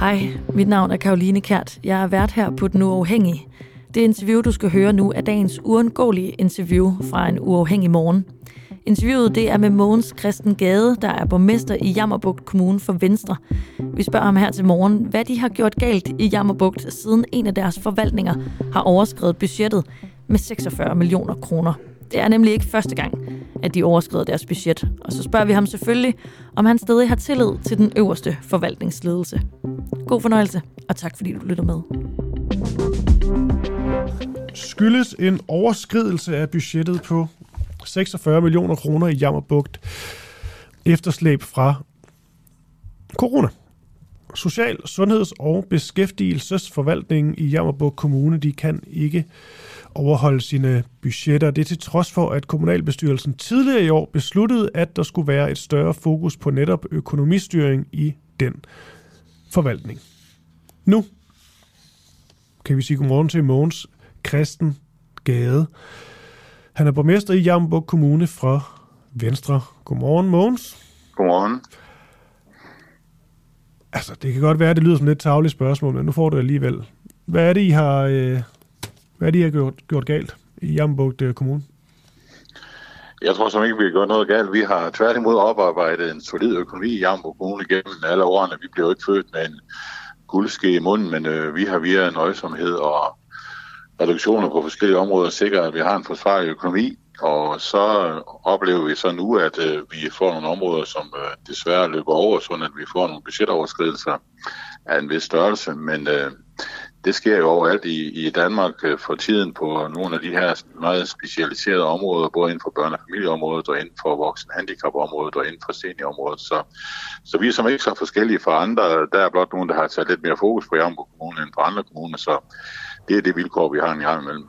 Hej, mit navn er Karoline Kært. Jeg er vært her på Den Uafhængige. Det interview, du skal høre nu, er dagens uundgåelige interview fra en uafhængig morgen. Interviewet det er med Mogens Christen Gade, der er borgmester i Jammerbugt Kommune for Venstre. Vi spørger ham her til morgen, hvad de har gjort galt i Jammerbugt, siden en af deres forvaltninger har overskrevet budgettet med 46 millioner kroner. Det er nemlig ikke første gang, at de overskrider deres budget. Og så spørger vi ham selvfølgelig, om han stadig har tillid til den øverste forvaltningsledelse. God fornøjelse, og tak fordi du lytter med. Skyldes en overskridelse af budgettet på 46 millioner kroner i Jammerbugt efterslæb fra corona. Social-, Sundheds- og Beskæftigelsesforvaltningen i Jammerbugt Kommune, de kan ikke overholde sine budgetter. Det er til trods for, at kommunalbestyrelsen tidligere i år besluttede, at der skulle være et større fokus på netop økonomistyring i den forvaltning. Nu kan vi sige godmorgen til Mogens Christen Gade. Han er borgmester i Jammerburg Kommune fra Venstre. Godmorgen, Mogens. Godmorgen. Altså, det kan godt være, at det lyder som et lidt tavligt spørgsmål, men nu får du alligevel. Hvad er det, I har, øh, hvad er det, I har gjort, gjort galt i Jammerbugt Kommune? Jeg tror som ikke, vi har gjort noget galt. Vi har tværtimod oparbejdet en solid økonomi i Jammerbugt Kommune gennem alle årene. Vi blev ikke født med en guldske i munden, men øh, vi har via nøjsomhed og reduktioner på forskellige områder sikret, at vi har en forsvarlig økonomi. Og så oplever vi så nu, at øh, vi får nogle områder, som øh, desværre løber over, sådan at vi får nogle budgetoverskridelser af en vis størrelse. Men øh, det sker jo overalt i, i Danmark øh, for tiden på nogle af de her meget specialiserede områder, både inden for børne- og familieområdet og inden for voksen handicapområdet og inden for seniorområdet. Så, så vi er som ikke så forskellige fra andre. Der er blot nogen, der har taget lidt mere fokus på Jammerburg Kommune end på andre kommuner, så det er det vilkår, vi har en gang imellem.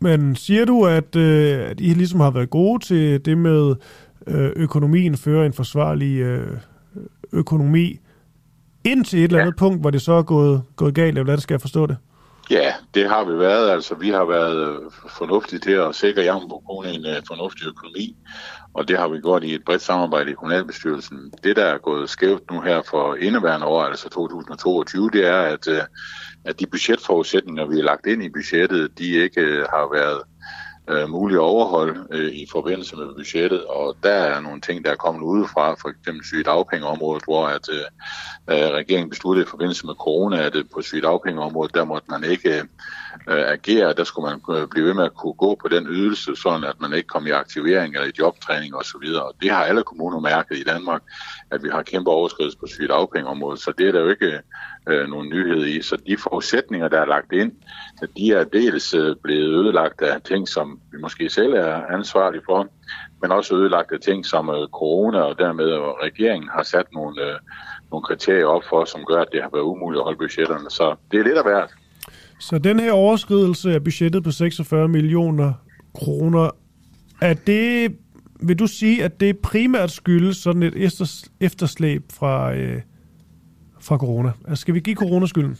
Men siger du, at, øh, at I ligesom har været gode til det med øh, økonomien, føre en forsvarlig øh, økonomi, indtil et eller andet ja. punkt, hvor det så er gået, gået galt, eller hvordan skal jeg forstå det? Ja, det har vi været. Altså, vi har været fornuftige til at sikre Jammerburg Kommune en uh, fornuftig økonomi, og det har vi gjort i et bredt samarbejde i kommunalbestyrelsen. Det, der er gået skævt nu her for indeværende år, altså 2022, det er, at, uh, at de budgetforudsætninger, vi har lagt ind i budgettet, de ikke uh, har været øh, muligt at overholde øh, i forbindelse med budgettet, og der er nogle ting, der er kommet udefra, for eksempel sygedagpengeområdet, hvor at, øh, øh regeringen besluttede i forbindelse med corona, at øh, på sygedagpengeområdet, der måtte man ikke øh, øh, agere, der skulle man øh, blive ved med at kunne gå på den ydelse, sådan at man ikke kom i aktivering eller i jobtræning osv. Og det har alle kommuner mærket i Danmark, at vi har kæmpe overskridelse på sygedagpengeområdet, så det er der jo ikke øh, nogle nyhed i. Så de forudsætninger, der er lagt ind, de er dels øh, blevet ødelagt af ting, som vi måske selv er ansvarlige for, men også ødelagt af ting som øh, corona, og dermed øh, regeringen har sat nogle, øh, nogle kriterier op for, som gør, at det har været umuligt at holde budgetterne. Så det er lidt af hvert. Så den her overskridelse af budgettet på 46 millioner kroner, er det, vil du sige, at det primært skyldes sådan et efterslæb fra, øh, fra corona? Altså, skal vi give corona skylden?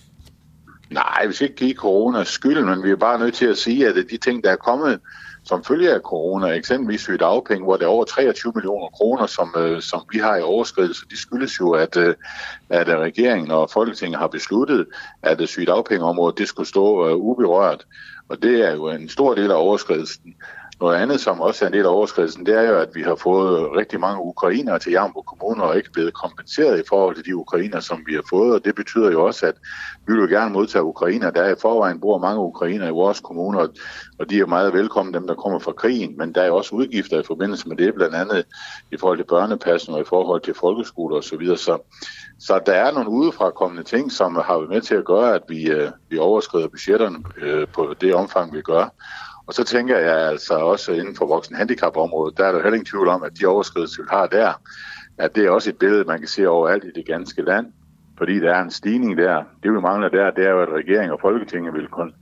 Nej, vi skal ikke give corona skylden, men vi er bare nødt til at sige, at de ting, der er kommet som følge af corona, eksempelvis syge dagpenge, hvor det er over 23 millioner kroner, som, øh, som vi har i overskridelse, de skyldes jo, at, øh, at øh, regeringen og Folketinget har besluttet, at øh, sygedagpengeområdet det skulle stå øh, uberørt. Og det er jo en stor del af overskridelsen. Noget andet, som også er en del af overskridelsen, det er jo, at vi har fået rigtig mange ukrainere til Jammerburg Kommune og ikke blevet kompenseret i forhold til de ukrainer, som vi har fået. Og det betyder jo også, at vi vil gerne modtage ukrainer. Der er i forvejen bor mange ukrainer i vores kommuner, og de er meget velkomne, dem der kommer fra krigen. Men der er også udgifter i forbindelse med det, blandt andet i forhold til børnepassen og i forhold til folkeskoler osv. Så, videre. så så der er nogle udefrakommende ting, som har været med til at gøre, at vi, øh, vi overskrider budgetterne øh, på det omfang, vi gør. Og så tænker jeg altså også inden for voksen handicapområdet, der er der heller ingen tvivl om, at de overskridelser, vi har der, at det er også et billede, man kan se overalt i det ganske land, fordi der er en stigning der. Det vi mangler der, det er jo, at regeringen og Folketinget vil, kun,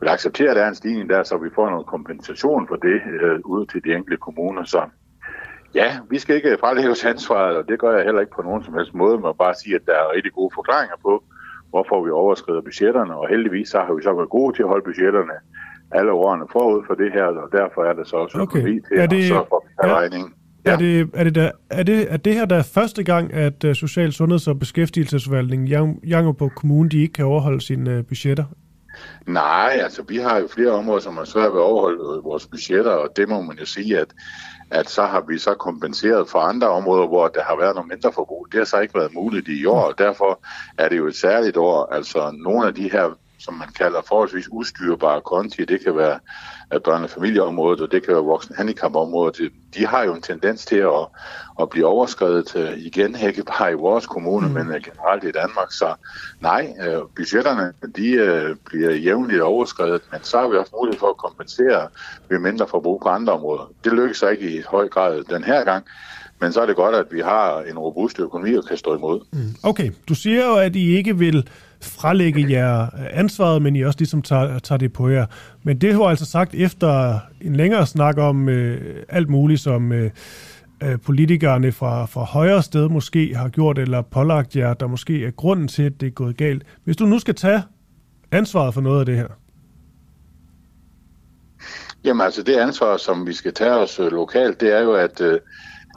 vil acceptere, at der er en stigning der, så vi får noget kompensation for det øh, ud til de enkelte kommuner. Så ja, vi skal ikke frelægge os ansvaret, og det gør jeg heller ikke på nogen som helst måde, men bare sige, at der er rigtig gode forklaringer på, hvorfor vi overskrider budgetterne, og heldigvis så har vi så været gode til at holde budgetterne alle årene forud for det her, og derfor er det så også okay. til er det, at sørge for ja, regning. Ja. Er, det, er, det der, er, det, er det her der første gang, at uh, Social Sundheds- og Beskæftigelsesforvaltningen Jangerborg Kommune de ikke kan overholde sine uh, budgetter? Nej, altså vi har jo flere områder, som har svært ved at overholde vores budgetter, og det må man jo sige, at, at så har vi så kompenseret for andre områder, hvor der har været noget mindre forbrug. Det har så ikke været muligt i år, og derfor er det jo et særligt år. Altså nogle af de her som man kalder forholdsvis ustyrbare konti. Det kan være børne- og familieområdet, og det kan være voksen handicapområdet. De har jo en tendens til at, at blive overskrevet øh, igen, ikke bare i vores kommune, mm. men øh, generelt i Danmark. Så nej, øh, budgetterne de bliver jævnligt overskrevet, men så har vi også mulighed for at kompensere ved mindre forbrug på andre områder. Det lykkes ikke i høj grad den her gang, men så er det godt, at vi har en robust økonomi og kan stå imod. Mm. Okay, du siger jo, at I ikke vil frelægge jer ansvaret, men I også ligesom tager, tager det på jer. Men det har altså sagt efter en længere snak om øh, alt muligt, som øh, øh, politikerne fra, fra højre sted måske har gjort, eller pålagt jer, der måske er grunden til, at det er gået galt. Hvis du nu skal tage ansvaret for noget af det her, Jamen altså det ansvar, som vi skal tage os øh, lokalt, det er jo, at, øh,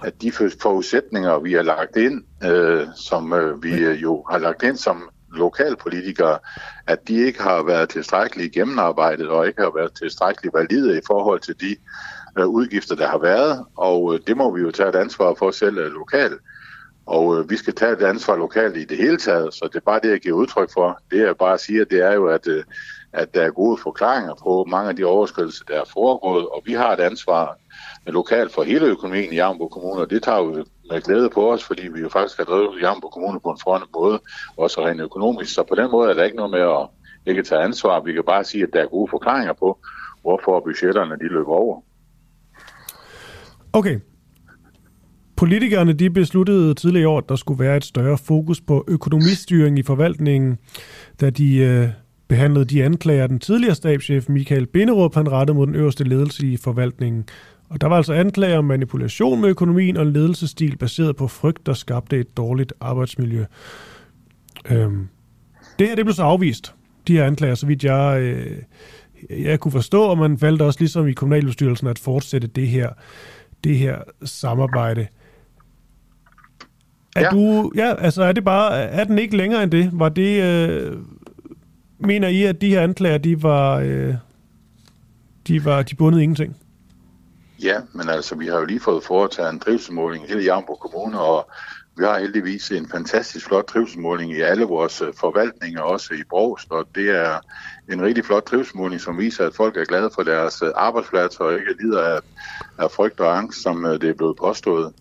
at de forudsætninger, vi har lagt ind, øh, som øh, vi jo har lagt ind som lokalpolitikere, at de ikke har været tilstrækkeligt gennemarbejdet og ikke har været tilstrækkeligt valide i forhold til de øh, udgifter, der har været. Og øh, det må vi jo tage et ansvar for selv øh, lokalt. Og øh, vi skal tage et ansvar lokalt i det hele taget, så det er bare det, jeg giver udtryk for. Det jeg bare siger, det er jo, at, øh, at der er gode forklaringer på mange af de overskridelser, der er foregået, og vi har et ansvar lokalt for hele økonomien i Jambo Kommune, og det tager vi med glæde på os, fordi vi jo faktisk har drevet Jambo Kommune på en forhåndende måde, også rent økonomisk. Så på den måde er der ikke noget med at ikke tage ansvar. Vi kan bare sige, at der er gode forklaringer på, hvorfor budgetterne de løber over. Okay. Politikerne de besluttede tidligere i år, at der skulle være et større fokus på økonomistyring i forvaltningen, da de øh, behandlede de anklager, den tidligere stabschef Michael Binderup han rettede mod den øverste ledelse i forvaltningen. Og der var altså anklager om manipulation med økonomien og en ledelsesstil baseret på frygt, der skabte et dårligt arbejdsmiljø. Øhm, det her det blev så afvist, de her anklager, så vidt jeg, øh, jeg kunne forstå, og man valgte også ligesom i kommunalbestyrelsen at fortsætte det her, det her samarbejde. Er ja. du, ja, altså er det bare, er den ikke længere end det? Var det, øh, mener I, at de her anklager, de var, øh, de var, de bundet ingenting? Ja, men altså, vi har jo lige fået foretaget en drivsmåling i hele Jamborg Kommune, og vi har heldigvis en fantastisk flot trivselsmåling i alle vores øh, forvaltninger, også i Brogst, og det er en rigtig flot trivselsmåling, som viser, at folk er glade for deres øh, arbejdsplads og ikke lider af, af frygt og angst, som øh, det er blevet påstået.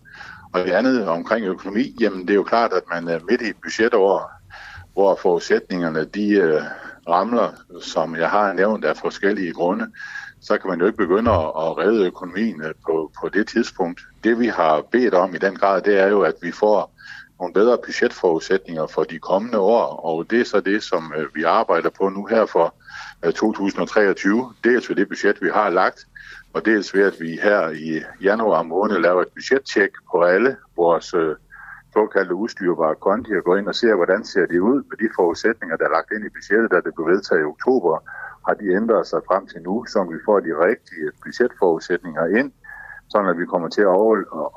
Og det andet omkring økonomi, jamen det er jo klart, at man er midt i et budgetår, hvor forudsætningerne de ramler, som jeg har nævnt, af forskellige grunde så kan man jo ikke begynde at, at redde økonomien øh, på, på det tidspunkt. Det vi har bedt om i den grad, det er jo, at vi får nogle bedre budgetforudsætninger for de kommende år, og det er så det, som øh, vi arbejder på nu her for øh, 2023. Dels ved det budget, vi har lagt, og dels ved, at vi her i januar måned laver et budgettjek på alle vores såkaldte udstyrbare konti og går ind og ser, hvordan ser det ud med de forudsætninger, der er lagt ind i budgettet, da det blev vedtaget i oktober har de ændret sig frem til nu, så vi får de rigtige budgetforudsætninger ind, sådan at vi kommer til at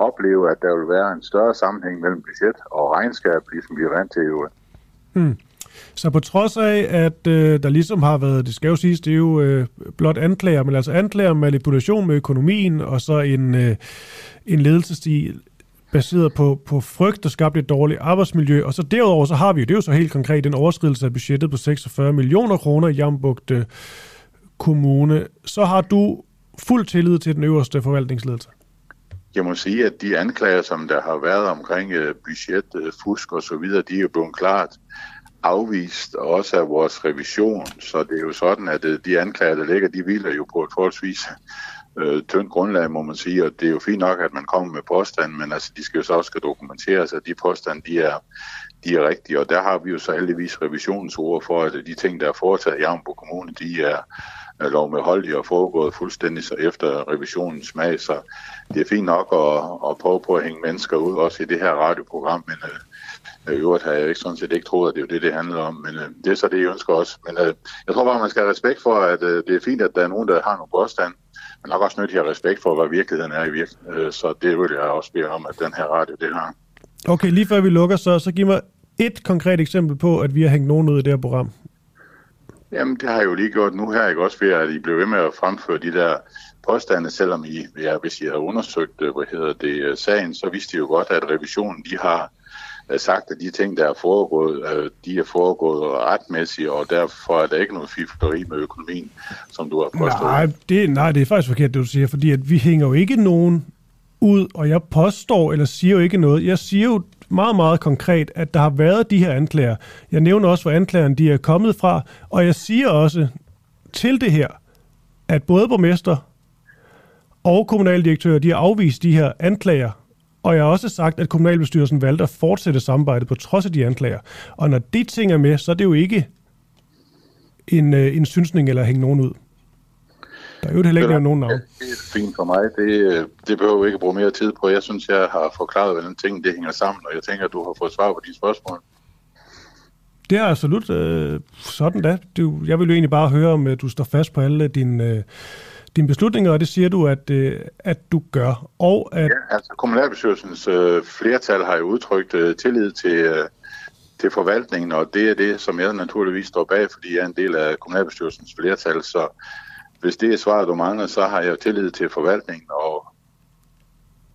opleve, at der vil være en større sammenhæng mellem budget og regnskab, ligesom vi er vant til jo. Hmm. Så på trods af, at øh, der ligesom har været, det skal jo siges, det er jo øh, blot anklager, men altså anklager om manipulation med økonomien, og så en, øh, en ledelsesstil, baseret på, på frygt, der skabte et dårligt arbejdsmiljø. Og så derudover, så har vi jo, det er jo så helt konkret, den overskridelse af budgettet på 46 millioner kroner i Jambugt Kommune. Så har du fuld tillid til den øverste forvaltningsledelse? Jeg må sige, at de anklager, som der har været omkring øh, budget, øh, fusk og så videre, de er jo blevet klart afvist, også af vores revision. Så det er jo sådan, at øh, de anklager, der ligger, de hviler jo på et forholdsvis øh, tyndt grundlag, må man sige, og det er jo fint nok, at man kommer med påstand, men altså, de skal jo så også skal dokumenteres, at de påstande, de er, de er rigtige, og der har vi jo så heldigvis revisionens ord for, at de ting, der er foretaget i Jambo Kommune, de er, er lovmedholdige og foregået fuldstændig så efter revisionens smag, så det er fint nok at, at prøve på at hænge mennesker ud, også i det her radioprogram, men øh, i øvrigt har jeg ikke sådan set ikke troet, at det er det, det handler om, men øh, det er så det, jeg ønsker også. Men øh, jeg tror bare, man skal have respekt for, at øh, det er fint, at der er nogen, der har nogle påstand, er nok også nødt til at have respekt for, hvad virkeligheden er i virkeligheden. Øh, så det vil jeg også bede om, at den her radio, det har. Okay, lige før vi lukker, så, så giv mig et konkret eksempel på, at vi har hængt nogen ud i det her program. Jamen, det har jeg jo lige gjort nu her, ikke også ved, at I blev ved med at fremføre de der påstande, selvom I, ja, hvis I har undersøgt, øh, hvad hedder det, øh, sagen, så vidste I jo godt, at revisionen, de har Øh, sagt, at de ting, der er foregået, de er foregået retmæssigt, og derfor er der ikke noget fifleri med økonomien, som du har påstået. Nej, det, nej, det er faktisk forkert, det du siger, fordi at vi hænger jo ikke nogen ud, og jeg påstår eller siger jo ikke noget. Jeg siger jo meget, meget konkret, at der har været de her anklager. Jeg nævner også, hvor anklagerne de er kommet fra, og jeg siger også til det her, at både borgmester og kommunaldirektører, de har afvist de her anklager, og jeg har også sagt, at kommunalbestyrelsen valgte at fortsætte samarbejdet på trods af de anklager. Og når de ting er med, så er det jo ikke en, øh, en synsning eller at hænge nogen ud. Der er jo heller ikke nogen navn. Det er fint for mig. Det, det behøver vi ikke bruge mere tid på. Jeg synes, jeg har forklaret, hvordan ting det hænger sammen, og jeg tænker, at du har fået svar på dine spørgsmål. Det er absolut øh, sådan da. Du, jeg vil jo egentlig bare høre, om øh, du står fast på alle dine, øh, dine beslutninger, og det siger du, at, øh, at du gør. Og at... Ja, altså kommunalbestyrelsens øh, flertal har jo udtrykt øh, tillid til, øh, til forvaltningen, og det er det, som jeg naturligvis står bag, fordi jeg er en del af kommunalbestyrelsens flertal, så hvis det er svaret, du mangler, så har jeg tillid til forvaltningen, og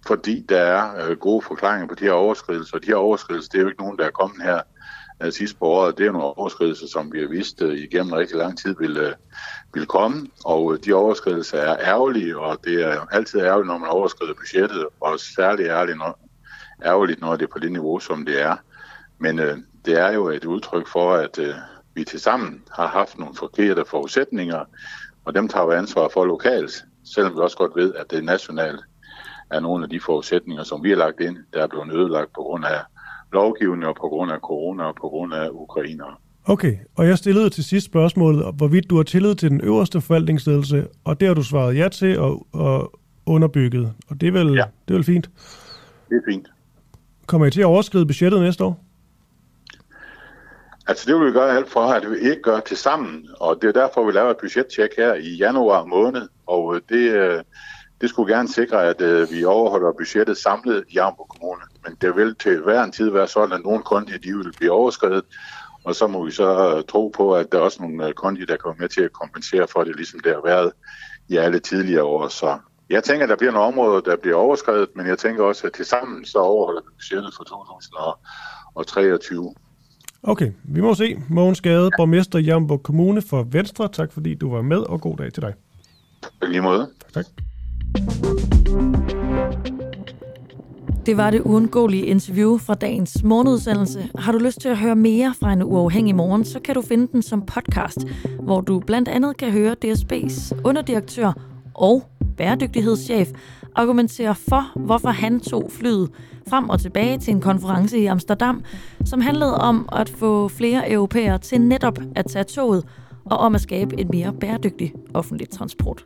fordi der er øh, gode forklaringer på de her overskridelser, og de her overskridelser, det er jo ikke nogen, der er kommet her øh, sidst på året, det er nogle overskridelser, som vi har vist øh, igennem rigtig lang tid vil, øh, vil komme, og øh, de overskridelser er ærgerlige, og det er altid ærgerligt, når man overskrider budgettet, og særligt ærgerligt, når, ærgerligt, når det er på det niveau, som det er. Men øh, det er jo et udtryk for, at øh, vi til sammen har haft nogle forkerte forudsætninger, og dem tager vi ansvar for lokalt, selvom vi også godt ved, at det nationalt er nogle af de forudsætninger, som vi har lagt ind, der er blevet ødelagt på grund af lovgivning og på grund af corona og på grund af ukrainere. Okay, og jeg stillede til sidst spørgsmålet, hvorvidt du har tillid til den øverste forvaltningsledelse, og det har du svaret ja til og, og underbygget. Og det er, vel, ja. det er vel fint? Det er fint. Kommer I til at overskride budgettet næste år? Altså det vil vi gøre alt for, at vi ikke gør til sammen, og det er derfor, vi laver et budgettjek her i januar måned, og øh, det, øh, det skulle gerne sikre, at øh, vi overholder budgettet samlet i Jambo Kommune. Men det vil til hver en tid være sådan, at nogle konti de vil blive overskrevet, og så må vi så tro på, at der er også nogle konti, der kommer med til at kompensere for det, ligesom det har været i alle tidligere år. Så jeg tænker, at der bliver nogle områder, der bliver overskrevet, men jeg tænker også, at til sammen så overholder vi budgettet for 2023. Okay, vi må se. Mogens Gade, ja. borgmester i Jamborg Kommune for Venstre. Tak fordi du var med, og god dag til dig. På lige måde. Tak. Det var det uundgåelige interview fra dagens morgenudsendelse. Har du lyst til at høre mere fra en uafhængig morgen, så kan du finde den som podcast, hvor du blandt andet kan høre DSB's underdirektør og bæredygtighedschef argumentere for, hvorfor han tog flyet frem og tilbage til en konference i Amsterdam, som handlede om at få flere europæere til netop at tage toget og om at skabe en mere bæredygtig offentlig transport.